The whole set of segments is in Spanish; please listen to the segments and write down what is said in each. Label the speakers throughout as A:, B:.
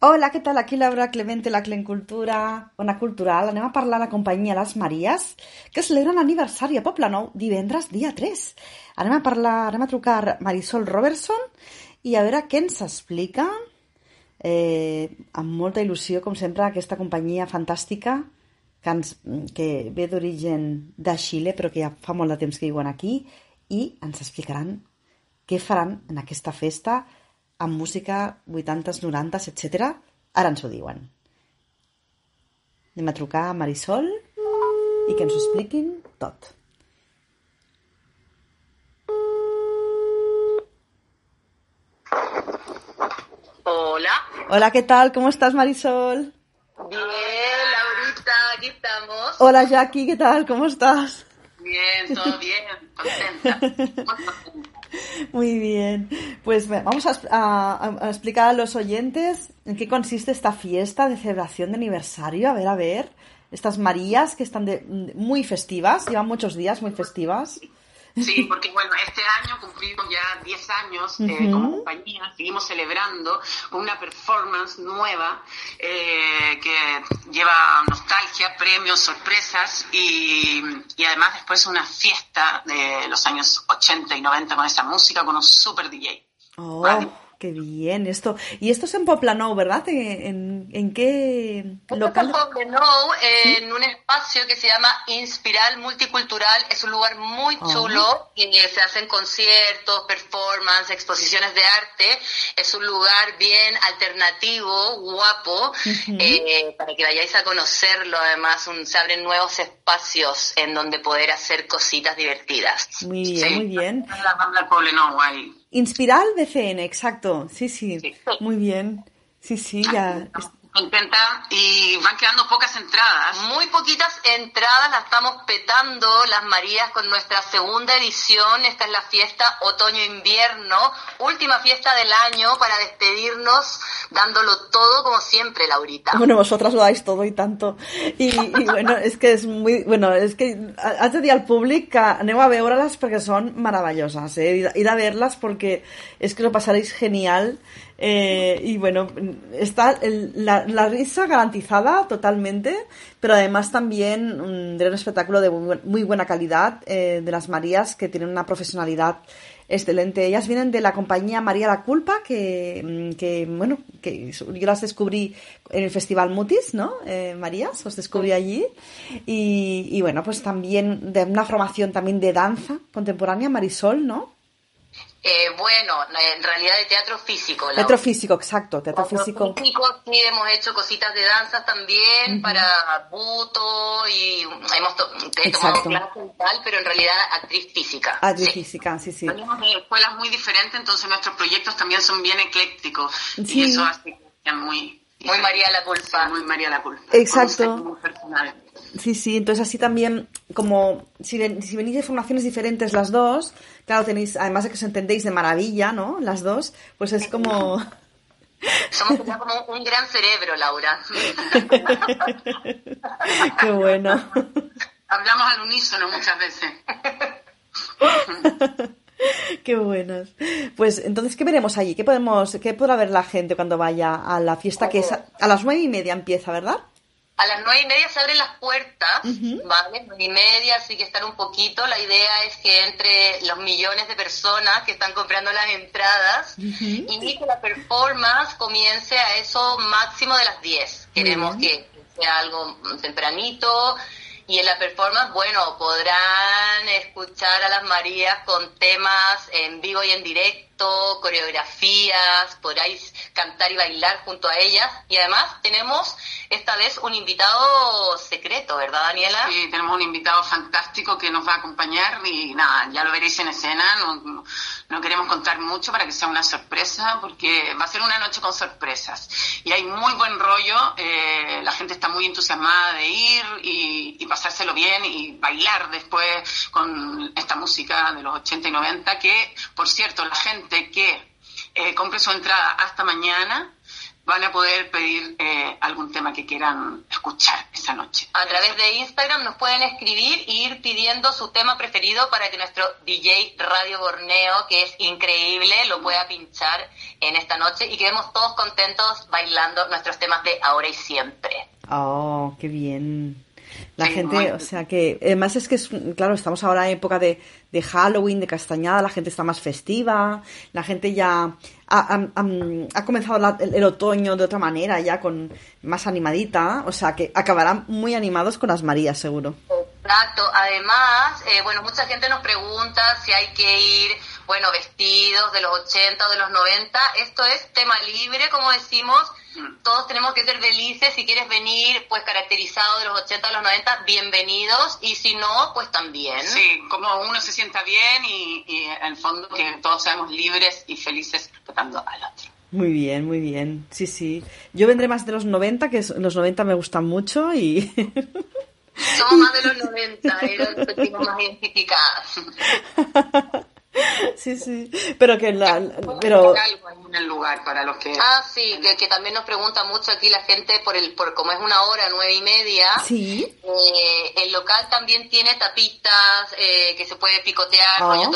A: Hola, què tal? Aquí Laura Clemente, la Clencultura, Ona Cultural. Anem a parlar de la companyia Les Maries, que celebra l'aniversari a Poble Nou divendres dia 3. Anem a parlar, anem a trucar Marisol Robertson i a veure què ens explica eh, amb molta il·lusió, com sempre, aquesta companyia fantàstica que, ens, que ve d'origen de Xile, però que ja fa molt de temps que viuen aquí, i ens explicaran què faran en aquesta festa amb música 80s, 90s, etc. Ara ens ho diuen. Anem a trucar a Marisol i que ens ho expliquin tot.
B: Hola.
A: Hola, ¿qué tal? ¿Cómo estás, Marisol?
B: Bien, Laurita, aquí estamos.
A: Hola, Jackie, ¿qué tal? ¿Cómo estás?
B: Bien, todo bien, contenta.
A: Muy bien. Pues vamos a, explicar a los oyentes en qué consiste esta fiesta de celebración de aniversario. A ver, a ver. Estas Marías que están de, muy festivas, llevan muchos días muy festivas.
B: Sí, porque bueno, este año cumplimos ya 10 años eh, como compañía, seguimos celebrando una performance nueva eh, que lleva nostalgia, premios, sorpresas y, y, además después una fiesta de los años 80 y 90 con esa música con un super DJ.
A: Oh. ¿Vale? Qué bien esto. Y esto es en Poplanou, ¿verdad? ¿En, en qué local?
B: En Poplanou, en ¿Sí? un espacio que se llama Inspiral Multicultural. Es un lugar muy chulo, oh. que se hacen conciertos, performances, exposiciones de arte. Es un lugar bien alternativo, guapo, uh -huh. eh, para que vayáis a conocerlo. Además, un, se abren nuevos espacios en donde poder hacer cositas divertidas.
A: Muy bien,
B: sí.
A: muy bien.
B: La banda Poblenou ahí.
A: Inspiral BCN, exacto. Sí, sí, sí, Muy bien. Sí, sí, ya.
B: Contenta y van quedando pocas entradas. Muy poquitas entradas, las estamos petando las Marías con nuestra segunda edición. Esta es la fiesta otoño-invierno, última fiesta del año para despedirnos dándolo todo como siempre, Laurita.
A: Bueno, vosotras lo dais todo y tanto. I bueno, és que és muy... Bueno, és que haig de dir al públic que aneu a veure-les perquè són meravelloses, eh? Ir a verles perquè és que lo pasaréis genial. Eh, y bueno, está el, la, la, risa garantizada totalmente, pero además también um, de un espectáculo de muy, muy buena calidad eh, de las Marías que tienen una profesionalidad excelente. Ellas vienen de la compañía María la Culpa, que, que bueno, que yo las descubrí en el Festival Mutis, ¿no? Eh, Marías, os descubrí allí. Y, y bueno, pues también de una formación también de danza contemporánea, Marisol, ¿no?
B: Eh, bueno, en realidad de teatro físico.
A: Teatro físico, exacto, teatro, físico.
B: físico. Sí, hemos hecho cositas de danza también uh -huh. para buto y hemos to he tomado clases y tal, pero en realidad actriz física.
A: Actriz sí. física, sí, sí.
B: Venimos de escuelas muy diferentes, entonces nuestros proyectos también son bien eclécticos sí. y eso hace que sean muy... Muy María la Culpa. Muy María la Culpa.
A: Exacto. Sí, sí, entonces así también, como si, ven, si venís de formaciones diferentes las dos, claro, tenéis, además de que os entendéis de maravilla, ¿no? Las dos, pues es como...
B: Somos como un gran cerebro, Laura.
A: Qué bueno.
B: Hablamos al unísono muchas veces.
A: Qué buenas. Pues entonces, ¿qué veremos allí? ¿Qué podemos, qué podrá ver la gente cuando vaya a la fiesta que es a, a las nueve y media empieza, ¿verdad?
B: A las nueve y media se abren las puertas, uh -huh. ¿vale? Nueve y media, así que estar un poquito. La idea es que entre los millones de personas que están comprando las entradas uh -huh. y que la performance comience a eso máximo de las 10. Queremos uh -huh. que sea algo tempranito. Y en la performance, bueno, podrán escuchar a las Marías con temas en vivo y en directo, coreografías, podráis cantar y bailar junto a ellas. Y además tenemos esta vez un invitado secreto, ¿verdad, Daniela?
C: Sí, tenemos un invitado fantástico que nos va a acompañar y nada, ya lo veréis en escena. No, no queremos contar mucho para que sea una sorpresa porque va a ser una noche con sorpresas. Y hay muy buen rollo, eh, la gente está muy entusiasmada de ir y, y pasárselo bien y bailar después con esta música de los 80 y 90 que, por cierto, la gente que eh, compre su entrada hasta mañana van a poder pedir eh, algún tema que quieran escuchar esa noche.
B: A través de Instagram nos pueden escribir e ir pidiendo su tema preferido para que nuestro DJ Radio Borneo, que es increíble, lo pueda pinchar en esta noche y quedemos todos contentos bailando nuestros temas de ahora y siempre.
A: Oh, qué bien. La gente, o sea que, además es que, es, claro, estamos ahora en época de, de, Halloween, de castañada, la gente está más festiva, la gente ya ha, ha, comenzado el, otoño de otra manera, ya con más animadita, o sea que acabarán muy animados con las Marías, seguro.
B: Exacto, además, eh, bueno, mucha gente nos pregunta si hay que ir bueno, vestidos de los 80 o de los 90. Esto es tema libre, como decimos. Mm. Todos tenemos que ser felices. Si quieres venir, pues caracterizado de los 80 a los 90, bienvenidos. Y si no, pues también.
C: Sí, como uno se sienta bien y, y en el fondo que todos seamos libres y felices respetando al otro.
A: Muy bien, muy bien. Sí, sí. Yo vendré más de los 90, que los 90 me gustan mucho y...
B: Somos más de los 90, y los más identificadas.
A: Sí, sí, pero que la... Pero...
C: en el lugar para los que...
B: Ah, sí, que, también nos pregunta mucho aquí la gente por el por como es una hora, nueve y media.
A: Sí.
B: Eh, el local también tiene tapitas eh, que se puede picotear, oh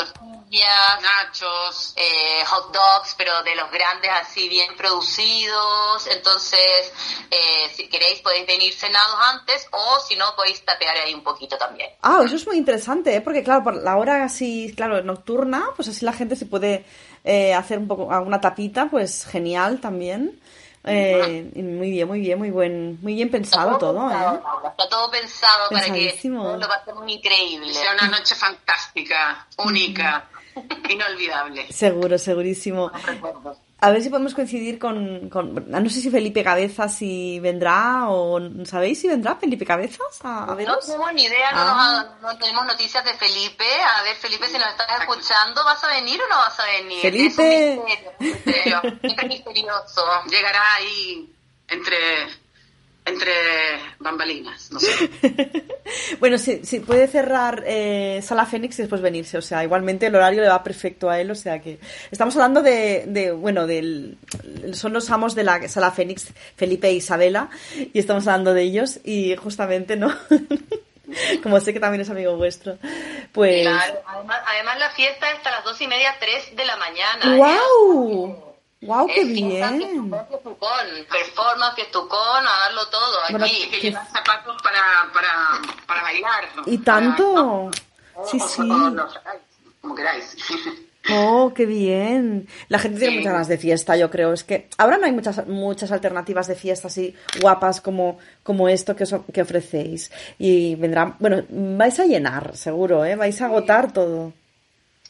C: nachos,
B: eh, hot dogs, pero de los grandes así bien producidos. Entonces, eh, si queréis podéis venir cenados antes o si no podéis tapear ahí un poquito también.
A: Ah, eso es muy interesante, ¿eh? porque claro, por la hora así, claro, nocturna, pues así la gente se puede eh, hacer un poco alguna tapita, pues genial también. Eh, muy bien, muy bien, muy buen, muy bien pensado todo,
B: ¿eh? Está todo pensado para que lo pasemos increíble.
C: Sea una noche fantástica, única. Inolvidable.
A: Seguro, segurísimo. A ver si podemos coincidir con, No sé si Felipe Cabezas si vendrá o... ¿Sabéis si vendrá Felipe Cabezas a,
B: No tenemos ni idea, ah. no, tenemos noticias de Felipe. A ver, Felipe, si nos estás escuchando, ¿vas a venir o no vas a venir?
A: Felipe.
B: Es misterioso.
C: Llegará ahí entre entre bambalinas, no sé.
A: bueno, si, si, puede cerrar eh, Sala Fénix y después venirse, o sea, igualmente el horario le va perfecto a él, o sea que estamos hablando de, de bueno, del, son los amos de la Sala Fénix, Felipe e Isabela, y estamos hablando de ellos y justamente, ¿no? Como sé que también es amigo vuestro, pues...
B: Claro, además, además la fiesta es hasta las dos y media, tres de la mañana.
A: ¡Wow! ¡Wow, qué bien!
B: Performance, fiestucón, a darlo todo. Aquí,
C: que llevar zapatos para, para, para bailar.
A: ¿Y tanto? Sí, sí.
C: Como queráis.
A: Oh, qué bien. La gente tiene muchas ganas de fiesta, yo creo. Es que ahora no hay muchas muchas alternativas de fiesta así guapas como, como esto que, que ofrecéis. Y vendrán, bueno, vais a llenar, seguro, ¿eh? Vais a agotar todo.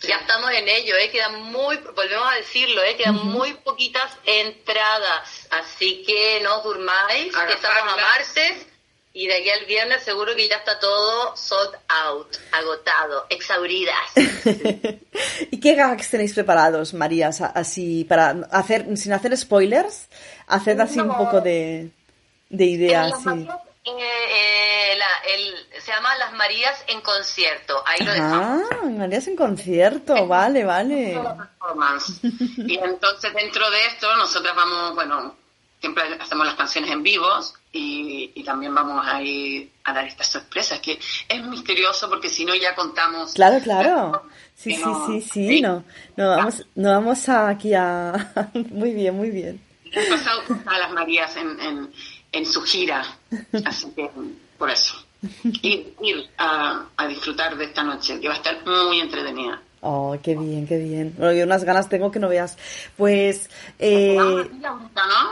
B: Ya estamos en ello, ¿eh? quedan muy, volvemos a decirlo, ¿eh? quedan muy poquitas entradas, así que no os durmáis, que estamos a martes y de aquí al viernes seguro que ya está todo sold out, agotado, exauridas.
A: ¿Y qué gags tenéis preparados, María? Así, para hacer, sin hacer spoilers, haced así un poco de, de ideas.
B: Eh, el, se llama Las Marías en concierto. Ahí lo dejamos.
A: Ah, Marías en concierto, vale, vale.
C: Y entonces dentro de esto nosotras vamos, bueno, siempre hacemos las canciones en vivos y, también vamos a ir a dar estas sorpresas, que es misterioso porque si no ya contamos.
A: Claro, claro. Sí, sí, sí, sí, no, no vamos, no vamos aquí a... muy bien, muy bien.
C: Han pasado a las Marías en en su gira. Así que por eso. Ir, ir a, disfrutar de esta noche, que va a estar muy entretenida.
A: Oh, qué bien, qué bien. Bueno, yo unas ganas tengo que no veas. Pues, eh,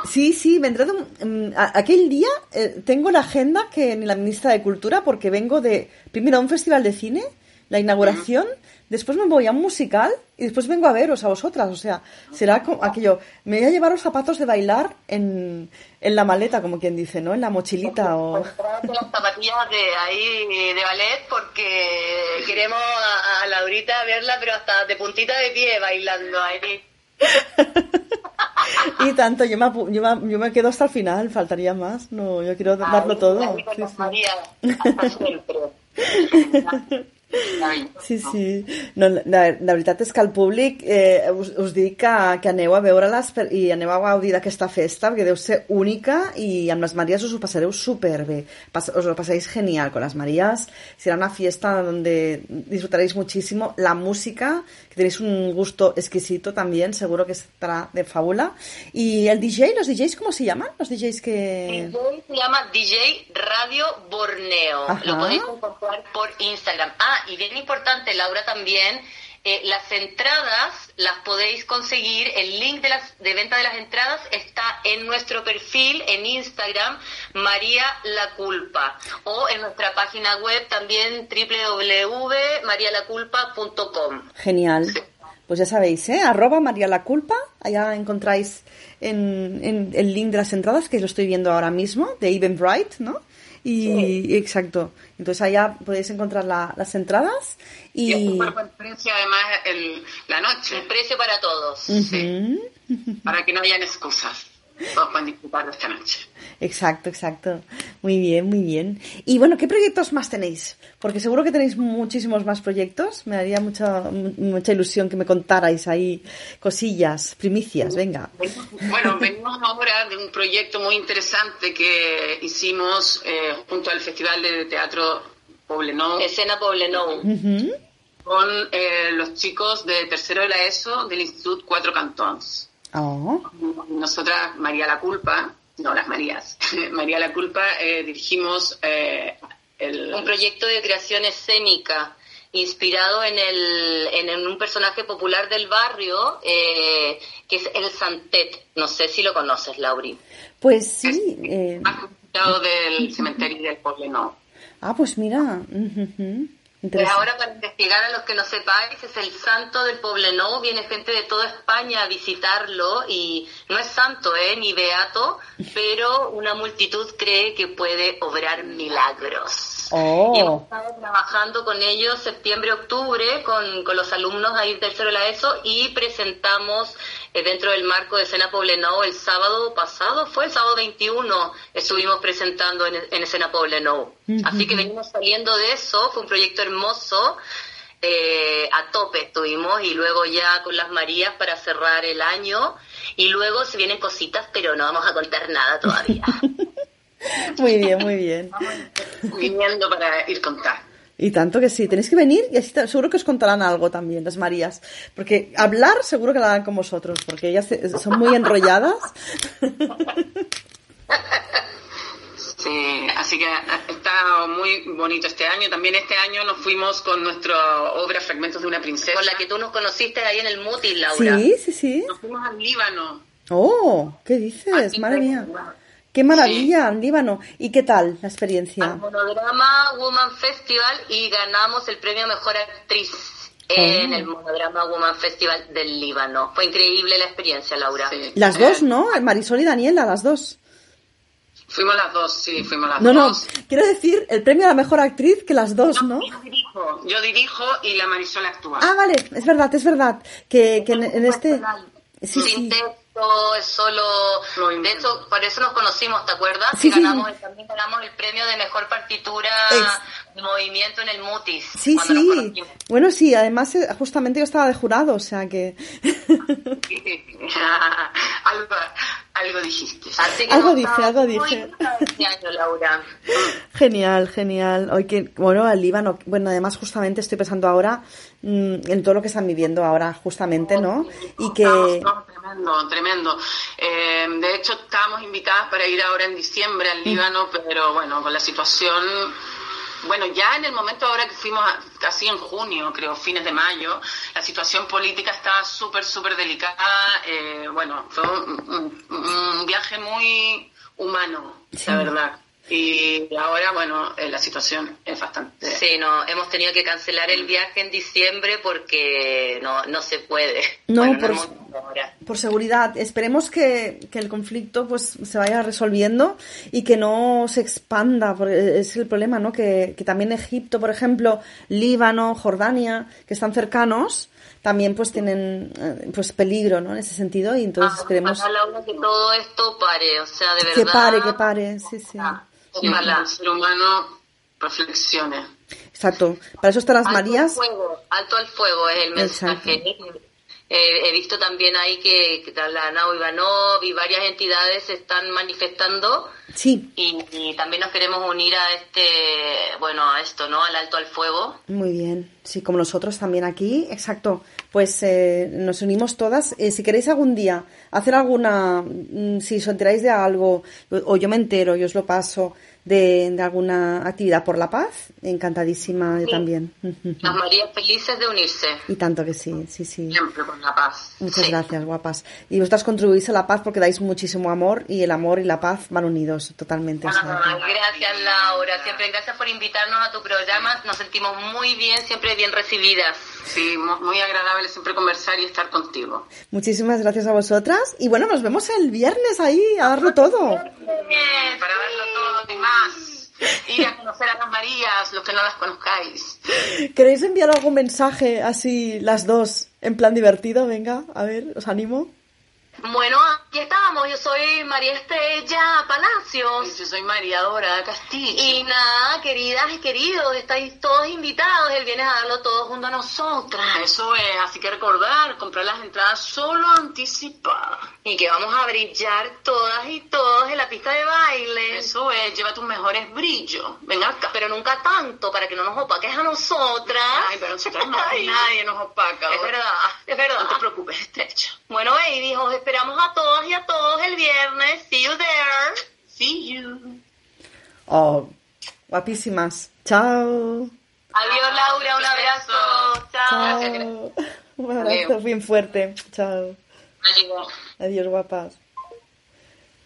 A: sí, sí, vendré de, mm, aquel día eh, tengo la agenda que ni la ministra de Cultura, porque vengo de, primero, a un festival de cine, la inauguración, después me voy a un musical y después vengo a veros a vosotras. O sea, será como aquello. Me voy a llevar los zapatos de bailar en, en la maleta, como quien dice, ¿no? En la mochilita o.
B: las zapatillas de ahí de ballet porque queremos a, Laurita verla, pero hasta de puntita de pie bailando ahí.
A: y tanto, yo me, yo, me, yo me, quedo hasta el final, faltaría más. No, yo quiero darlo todo.
B: Sí, sí.
A: Sí, sí. No, la, la veritat és que el públic, eh, us, us dic que, que aneu a veure-les i aneu a gaudir d'aquesta festa, perquè deu ser única i amb les Marías us ho passareu superbé. Pas, os lo pasaréis genial con las Marías. Será una fiesta donde disfrutaréis muchísimo. La música, que tenéis un gusto exquisito también, seguro que estará de fábula. Y el DJ, ¿los DJs cómo se llaman? Los DJs que...
B: DJ se llama DJ Radio Borneo.
A: Ajá.
B: Lo podéis encontrar por Instagram. Ah, y bien importante, Laura, también, eh, las entradas las podéis conseguir, el link de, las, de venta de las entradas está en nuestro perfil en Instagram, María La Culpa, o en nuestra página web también www.marialaculpa.com.
A: Genial. Pues ya sabéis, ¿eh? Arroba María la Culpa. Allá encontráis en, el link de las entradas, que lo estoy viendo ahora mismo, de Eventbrite, ¿no? Y exacto. Entonces allá podéis encontrar la- las entradas
C: Y es
A: y...
C: súper buen precio, además, el, la noche,
B: El precio para todos.
C: sí, para que no hayan excusas. Todos pueden disfrutar de esta noche.
A: Exacto, exacto. Muy bien, muy bien. Y bueno, ¿qué proyectos más tenéis? Porque seguro que tenéis muchísimos más proyectos. Me daría mucha, mu- mucha ilusión que me contarais ahí cosillas, primicias, venga.
C: Bueno, venimos ahora de un proyecto muy interesante que hicimos eh, junto al Festival de Teatro Poblenou
B: Escena Poblenou.
C: Con eh, los chicos de tercero de la ESO del Instituto Cuatro Cantons.
A: Oh,
C: Nosotras, María la Culpa, no las Marías, María la Culpa, eh, dirigimos eh, el...
B: un proyecto de creación escénica inspirado en, el, en un personaje popular del barrio eh, que es el Santet. No sé si lo conoces, Lauri.
A: pues sí. eh,
C: más visitado del cementerio y del Poblenou.
A: Ah, pues mira. ujú, ujú.
B: Pues ahora para investigar a los que no sepáis, es el santo del Poblenou, viene gente de toda España a visitarlo y no es santo, ¿eh? ni beato, pero una multitud cree que puede obrar milagros.
A: Oh.
B: Y hemos estado trabajando con ellos septiembre-octubre, con, con los alumnos ahí tercero de la ESO y presentamos eh, dentro del marco de Escena Poblenou el sábado pasado, fue el sábado 21, estuvimos presentando en, en Escena Poblenou. Así que venimos saliendo de eso, fue un proyecto hermoso. eh, a tope estuvimos y luego ya con las Marías para cerrar el año y luego se vienen cositas pero no vamos a contar nada todavía.
A: Muy bien, muy bien.
C: viniendo para ir contar.
A: Y tanto que sí, tenéis que venir y así seguro que os contarán algo también, las Marías. Porque hablar seguro que lo harán con vosotros, porque ellas se- son muy enrolladas.
C: Sí, así que está muy bonito este año. También este año nos fuimos con nuestra obra Fragmentos de una princesa.
B: Con la que tú nos conociste ahí en el Mutis, Laura.
A: Sí, sí, sí.
C: Nos fuimos al Líbano.
A: Oh, ¿qué dices?
C: Aquí
A: Madre mía.
C: tengo-
A: Qué maravilla, en Líbano. ¿Y qué tal la
B: Al
A: experiencia?
B: Monodrama Woman Festival y ganamos el premio Mejor Actriz en
A: Oh.
B: el Monodrama Woman Festival del Líbano. Fue increíble la experiencia, Laura.
C: Sí.
A: Las dos, ¿no? Marisol y Daniela, las dos.
C: Fuimos las dos, sí, fuimos las
A: No, no,
C: dos.
A: quiero decir el premio a la mejor actriz que las dos, ¿no?
C: Yo dirijo, yo dirijo y la Marisol actúa.
A: Ah, vale, es verdad, es verdad. Que, que en, en este... Sí,
B: Sin
A: sí.
B: Es solo...
C: Movimiento.
B: De hecho, por eso nos conocimos, ¿te acuerdas?
A: Sí,
B: que
A: sí.
B: ganamos, también ganamos el premio de Mejor Partitura de Movimiento en el Mutis.
A: Sí, sí. Bueno, sí, además eh, justamente yo estaba de jurado, o sea que...
C: algo, algo dijiste.
B: Que
A: Algo dije, algo dije.
B: contentas año, Laura.
A: Genial, genial. Hoy que, bueno, el Líbano, bueno, además justamente estoy pensando ahora mm, en todo lo que están viviendo ahora, justamente, ¿no? Y que...
C: No, tremendo, tremendo. Eh, de hecho, estábamos invitadas para ir ahora en diciembre al Líbano, pero bueno, con la situación... Bueno, ya en el momento ahora que fuimos, a- casi en junio, creo, fines de mayo, la situación política estaba súper, súper delicada. eh, bueno, fue un, un- un viaje muy humano, la verdad. Y ahora, bueno, eh, la situación es bastante...
B: Sí, no, hemos tenido que cancelar el viaje en diciembre porque no, no se puede.
A: No,
B: Bueno,
A: por-
B: hemos.
A: Por seguridad. Esperemos que, que el conflicto pues se vaya resolviendo y que no se expanda, porque es el problema, ¿no? Que, que también Egipto, por ejemplo, Líbano, Jordania, que están cercanos, también pues tienen eh, pues peligro, ¿no? En ese sentido y entonces
B: Ah,
A: esperemos
B: Ojalá, que todo esto pare, o sea, de verdad.
A: que pare, que pare, sí, sí.
C: Sí,
B: Ojalá.
C: el ser humano reflexione.
A: exacto. Para eso están las
B: alto
A: Marías.
B: Al fuego, alto al fuego es el mensaje. Eh, he visto también ahí que, que la Nao Ivanov y varias entidades se están manifestando.
A: Sí.
B: Y, también nos queremos unir a este, bueno, a esto, ¿no? Al alto al fuego.
A: Muy bien. Sí, como nosotros también aquí. Exacto. Pues eh, nos unimos todas. Eh, si queréis algún día hacer alguna, mm, si os enteráis de algo, o yo me entero y os lo paso, de, alguna actividad por la paz, encantadísima también.
B: Las Marías felices de unirse.
A: Y tanto que sí, sí, sí.
B: Siempre con la paz.
A: Muchas gracias, guapas. Y vosotras contribuís a la paz porque dais muchísimo amor y el amor y la paz van unidos totalmente.
B: gracias, Laura. Siempre gracias por invitarnos a tu programa. Nos sentimos muy bien, siempre bien recibidas. Sí, muy agradable siempre conversar y estar contigo.
A: Muchísimas gracias a vosotras. Y bueno, nos vemos el viernes ahí a darlo todo.
B: para darlo todo más. Ir a conocer a las Marías, los que no las conozcáis.
A: ¿Queréis enviar algún mensaje así las dos en plan divertido? Venga, a ver, os animo.
B: Bueno, aquí estamos. Yo soy María Estrella Palacios.
C: Yo soy María Dora Castillo.
B: Y nada, queridas y queridos, estáis todos invitados el viernes a darlo todo junto a nosotras.
C: Eso es, así que recordar, comprar las entradas solo anticipadas.
B: Y que vamos a brillar todas y todos en la pista de baile.
C: Eso es, lleva tus mejores brillos. Venga acá.
B: Pero nunca tanto, para que no nos opaques a nosotras.
C: Ay, pero nosotras no, nadie nos opaca.
B: Es verdad, es verdad.
C: No te preocupes, estrecha.
B: Bueno, baby, os esperamos a todos y a todos el viernes. See you there.
C: See you.
A: Oh, guapísimas. Chao.
B: Adiós, Laura. Un abrazo. Chao. Chao.
A: Un abrazo bien fuerte. Chao.
B: Adiós.
A: Adiós, guapas.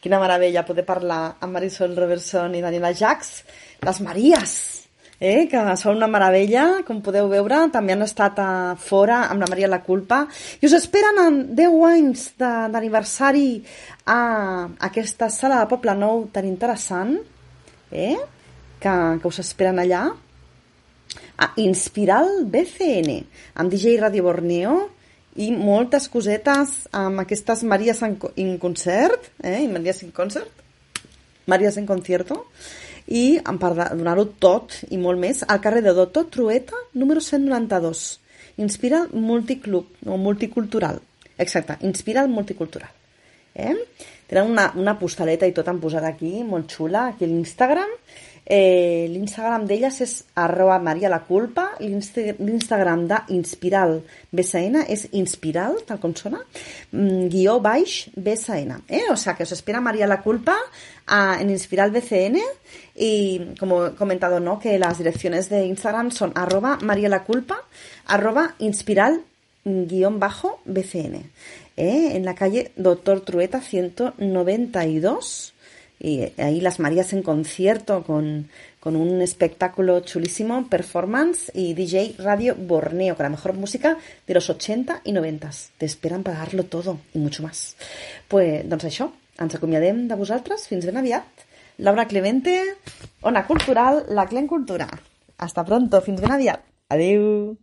A: Quina meravella poder parlar amb Marisol Robertson i Daniela Jax, les Maries, eh, que són una meravella, com podeu veure, també han estat a fora amb la Maria la Culpa, i us esperen en 10 anys d'aniversari a aquesta sala de Poble Nou tan interessant, eh, que, que us esperen allà, a Inspiral BCN, amb DJ Radio Borneo, i moltes cosetes amb aquestes Maries en, concert, eh? Maries en concert, Maries en concierto, i per donar-ho tot i molt més al carrer de Dotto Trueta número 192 Inspira Multiclub o Multicultural. Exacte, Inspira el Multicultural. Eh? tenen una, una postaleta i tot han posat aquí, molt xula aquí a l'Instagram Eh, L'Instagram d'elles és arroba Maria la Culpa, l'Instagram d'Inspiral BSN és Inspiral, tal com sona, mm, guió baix BSN. Eh? O sea, que os espera María la Culpa a, en Inspiral BCN y como he comentado, ¿no? Que las direcciones de Instagram son arroba María la Culpa, arroba Inspiral guion bajo BCN. ¿eh? En la calle Doctor Trueta 192 y ahí las Marías en concierto con, con, un espectáculo chulísimo, performance y DJ Radio Borneo, con la mejor música de los 80 y 90. Te esperan para darlo todo y mucho más. Pues, doncs això, ens acomiadem de vosaltres, fins ben aviat. Laura Clemente, Ona Cultural, la Clen Cultura. Hasta pronto, fins ben aviat. Adeu!